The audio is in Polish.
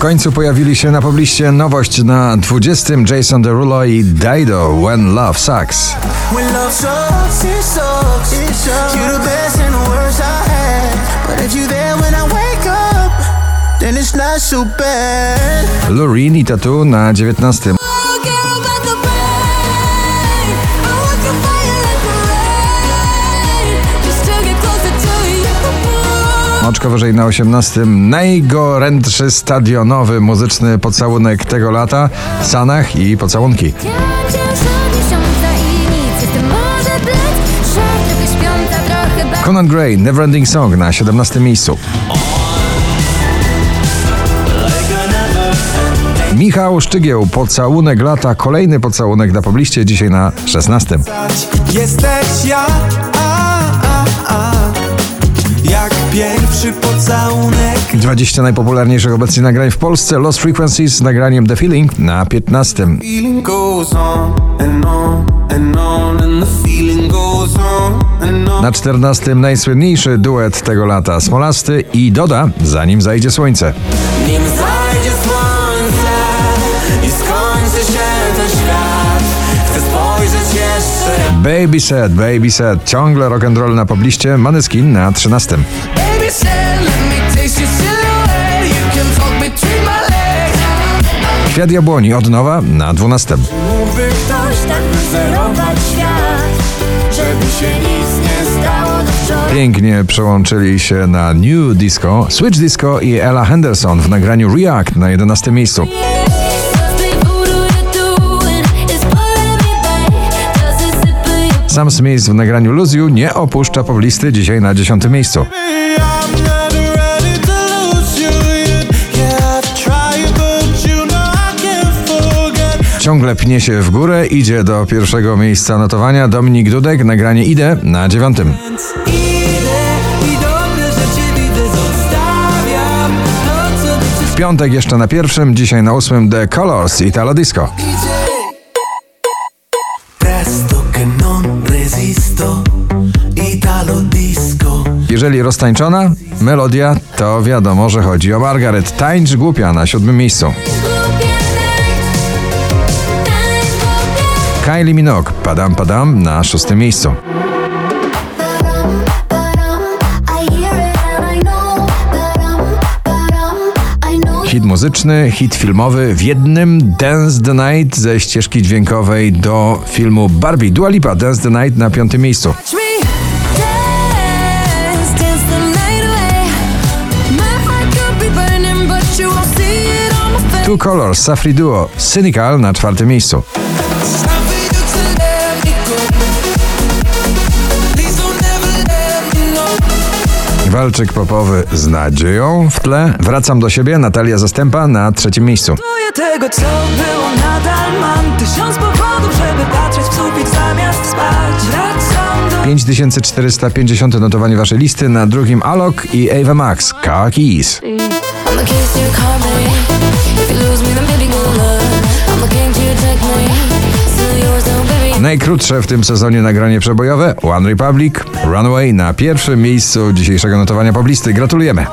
końcu pojawili się na pobliście nowość na 20. Jason Derulo i Dido When Love Sucks. When love sucks, it sucks. It sucks. You're the best and the worst I had. But if you there when I wake up, then it's not so bad. Loreen i Tattoo na 19. Oczko wyżej na 18. Najgorętszy stadionowy muzyczny pocałunek tego lata. Sanach i pocałunki. Conan Gray, Neverending Song na 17 miejscu. Michał Szczygieł, pocałunek lata, kolejny pocałunek na pobliście, dzisiaj na 16. Jesteś ja, pierwszy pocałunek. 20 najpopularniejszych obecnie nagrań w Polsce. Lost Frequencies z nagraniem The Feeling na 15. Feeling goes on and on and on and the feeling goes on and on. Na 14 najsłynniejszy duet tego lata Smolasty i Doda, zanim zajdzie słońce. Nim zajdzie słońce i skończy się ten świat, chcę spojrzeć jeszcze. Baby Set, Baby Set, ciągle rock'n'roll na pobliście, Maneskin na 13. Kwiat Jabłoni od nowa na 12. Mógłby ktoś tak wyzerować świat, żeby się nic nie stało do wczoraj. Pięknie przełączyli się na New Disco, Switch Disco i Ella Henderson w nagraniu React na 11 miejscu. Sam Smith w nagraniu Lose You nie opuszcza poblisty dzisiaj na 10 miejscu. Ciągle pnie się w górę, idzie do pierwszego miejsca notowania Dominik Dudek, nagranie Idę na dziewiątym. W piątek jeszcze na pierwszym, dzisiaj na ósmym The Colors Italo disco. Jeżeli roztańczona melodia, to wiadomo, że chodzi o Margaret. Tańcz głupia na siódmym miejscu. Kylie Minogue, Padam Padam na szóstym miejscu. Hit muzyczny, hit filmowy w jednym Dance the Night ze ścieżki dźwiękowej do filmu Barbie. Dua Lipa, Dance the Night na piątym miejscu. Two Colors, Safri Duo, Cynical na czwartym miejscu. Walczyk popowy z nadzieją w tle. Wracam do siebie, Natalia Zastępa na trzecim miejscu. Tego, co było, nadal mam Tysiąc powodów, żeby patrzeć w sufit zamiast spać Wracam do 5450 notowanie waszej listy, na drugim Alok i Ava Max, Keys. I'm Najkrótsze w tym sezonie nagranie przebojowe One Republic, Runaway na pierwszym miejscu dzisiejszego notowania poblisty. Gratulujemy.